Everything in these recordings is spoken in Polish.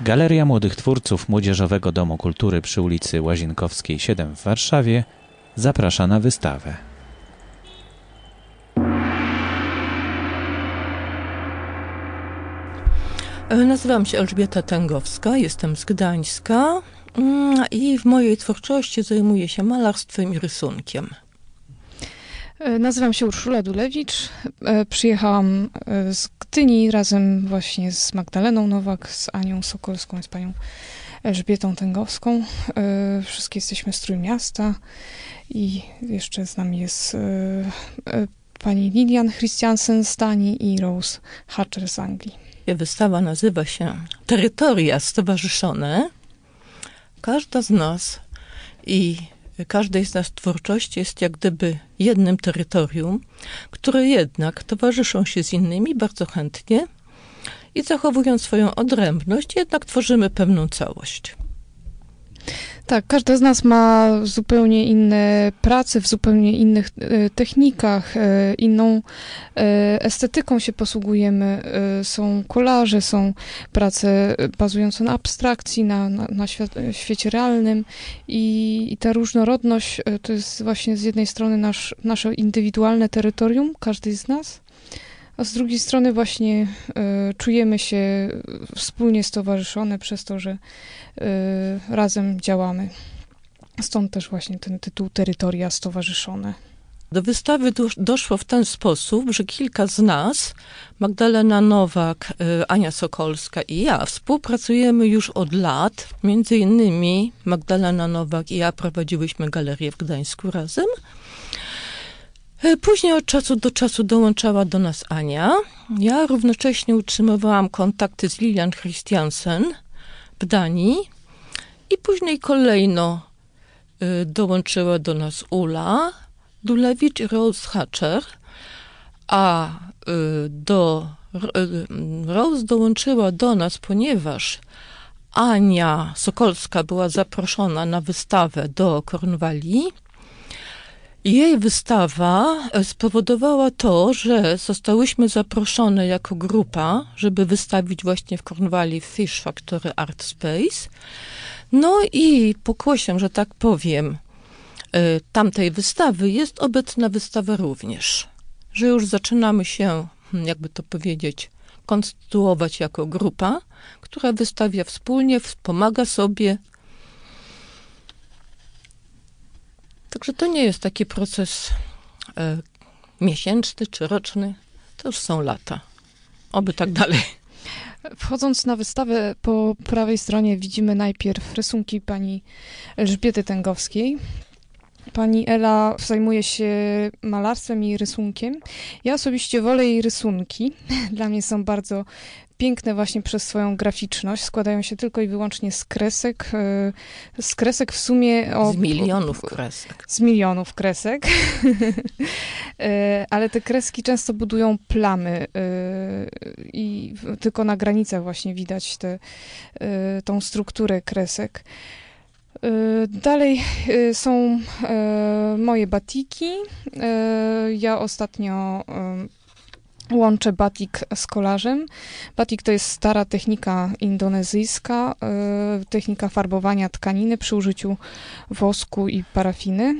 Galeria Młodych Twórców Młodzieżowego Domu Kultury przy ulicy Łazienkowskiej 7 w Warszawie zaprasza na wystawę. E, Nazywam się Elżbieta Tęgowska, jestem z Gdańska mm, i w mojej twórczości zajmuję się malarstwem i rysunkiem. E, Nazywam się Urszula Dulewicz. E, Przyjechałam e, z Gdyni razem właśnie z Magdaleną Nowak, z Anią Sokolską i z panią Elżbietą Tęgowską. Wszystkie jesteśmy z Trójmiasta i jeszcze z nami jest pani Lilian Christiansen z Danii i Rose Hatcher z Anglii. Wystawa nazywa się Terytoria Stowarzyszone. Każda z nas i każdej z nas twórczości jest jak gdyby jednym terytorium, które jednak towarzyszą się z innymi bardzo chętnie i zachowując swoją odrębność, jednak tworzymy pewną całość. Tak, każda z nas ma zupełnie inne prace, w zupełnie innych e, technikach, e, inną e, estetyką się posługujemy. Są kolaże, są prace bazujące na abstrakcji, na, na, na świecie realnym i, i ta różnorodność to jest właśnie z jednej strony nasz, nasze indywidualne terytorium, każdej z nas, a z drugiej strony właśnie e, czujemy się wspólnie stowarzyszone przez to, że e, razem działamy. Stąd też właśnie ten tytuł Terytoria Stowarzyszone. Do wystawy dosz- doszło w ten sposób, że kilka z nas, Magdalena Nowak, y, Ania Sokolska i ja, współpracujemy już od lat. Między innymi Magdalena Nowak i ja prowadziłyśmy galerię w Gdańsku razem. Y, Później od czasu do czasu dołączała do nas Ania. Ja równocześnie utrzymywałam kontakty z Lilian Christiansen w Danii. I później kolejno y, dołączyła do nas Ula, Dulewicz i Rose Hatcher, a y, do Rose dołączyła do nas, ponieważ Ania Sokolska była zaproszona na wystawę do Kornwali. Jej wystawa e, spowodowała to, że zostałyśmy zaproszone jako grupa, żeby wystawić właśnie w Kornwali Fish Factory Art Space. No i pokłosiem, że tak powiem, y, tamtej wystawy jest obecna wystawa również. Że już zaczynamy się, hmm, jakby to powiedzieć, konstytuować jako grupa, która wystawia wspólnie, wspomaga sobie. Także to nie jest taki proces e, miesięczny czy roczny, to już są lata. Oby tak dalej. Wchodząc na wystawę, po prawej stronie widzimy najpierw rysunki pani Elżbiety Tęgowskiej. Pani Ela zajmuje się malarstwem i rysunkiem. Ja osobiście wolę jej rysunki. Dla mnie są bardzo piękne właśnie przez swoją graficzność. Składają się tylko i wyłącznie z kresek. e, Z kresek w sumie o... Z milionów kresek. z milionów kresek. E, Ale te kreski często budują plamy e, i tylko na granicach właśnie widać e, tą strukturę kresek. E, Dalej e, są e, moje batiki. Ja ostatnio łączę batik z kolarzem. Batik to jest stara technika indonezyjska, technika farbowania tkaniny przy użyciu wosku i parafiny.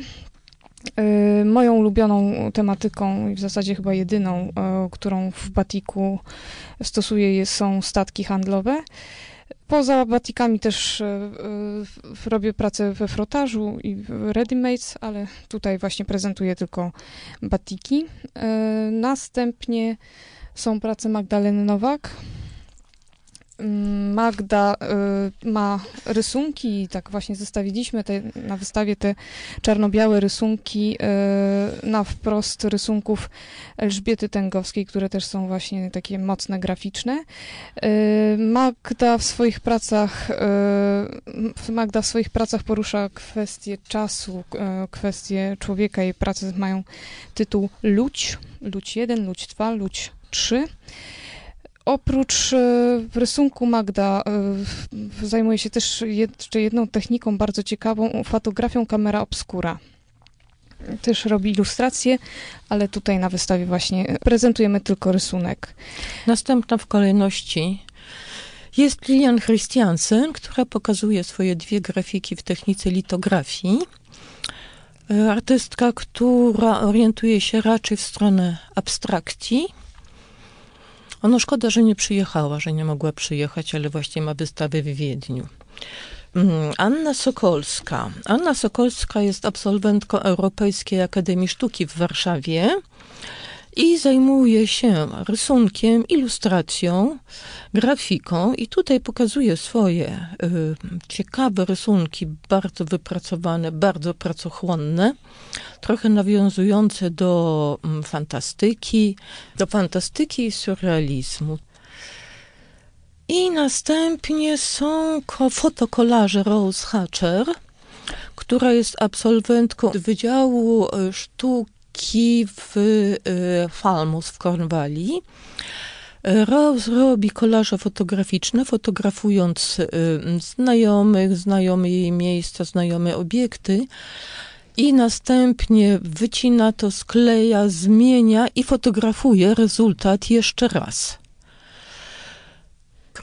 Y, Moją ulubioną tematyką i w zasadzie chyba jedyną, którą w batiku stosuję, są statki handlowe. Poza batikami też e, e, robię pracę we frotażu i w ready-mades, ale tutaj właśnie prezentuję tylko batiki. E, Następnie są prace Magdaleny Nowak. Magda y, ma rysunki tak właśnie zestawiliśmy te, na wystawie te czarno-białe rysunki y, na wprost rysunków Elżbiety Tęgowskiej, które też są właśnie takie mocne, graficzne. Y, Magda w swoich pracach y, Magda w swoich pracach porusza kwestie czasu, y, kwestie człowieka. Jej prace mają tytuł Ludź, Ludź 1, Ludź 2, Ludź 3. Oprócz e, rysunku Magda e, zajmuje się też jeszcze jedną techniką bardzo ciekawą, fotografią kamera obscura. też robi ilustracje, ale tutaj na wystawie właśnie prezentujemy tylko rysunek. Następna w kolejności jest Lilian Christiansen, która pokazuje swoje dwie grafiki w technice litografii. E, artystka, która orientuje się raczej w stronę abstrakcji. Ono szkoda, że nie przyjechała, że nie mogła przyjechać, ale właśnie ma wystawę w Wiedniu. Mm, Anna Sokolska. Anna Sokolska jest absolwentką Europejskiej Akademii Sztuki w Warszawie i zajmuje się rysunkiem, ilustracją, grafiką i tutaj pokazuje swoje y, ciekawe rysunki, bardzo wypracowane, bardzo pracochłonne, trochę nawiązujące do mm, fantastyki, do fantastyki i surrealizmu. I następnie są fotokolaże Rose Hatcher, która jest absolwentką Wydziału y, Sztuki w y, Falmouth w Cornwalli. Rose robi kolaże fotograficzne, fotografując y, znajomych, znajome jej miejsca, znajome obiekty i następnie wycina to, skleja, zmienia i fotografuje rezultat jeszcze raz.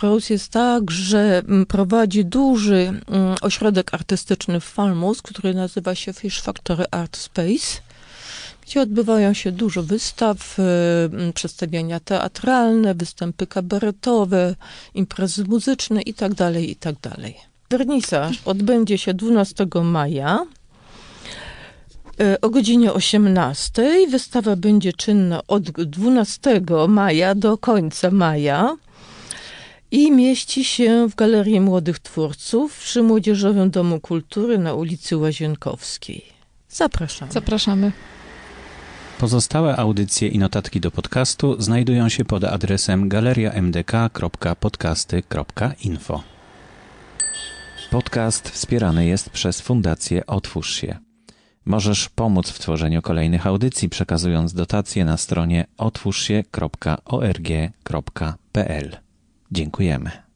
Rose jest tak, że prowadzi duży mm, ośrodek artystyczny w Falmouth, który nazywa się Fish Factory Art Space, gdzie odbywają się dużo wystaw, y, przedstawienia teatralne, występy kabaretowe, imprezy muzyczne itd., itd. Wernisaż odbędzie się 12 maja y, o godzinie 18. Wystawa będzie czynna od 12 maja do końca maja i mieści się w Galerii Młodych Twórców przy Młodzieżowym Domu Kultury na ulicy Łazienkowskiej. Zapraszamy. Zapraszamy. Pozostałe audycje i notatki do podcastu znajdują się pod adresem galeriamdk.podcasty.info. Podcast wspierany jest przez Fundację Otwórz się. Możesz pomóc w tworzeniu kolejnych audycji przekazując dotacje na stronie otwórzsie.org.pl. Dziękujemy.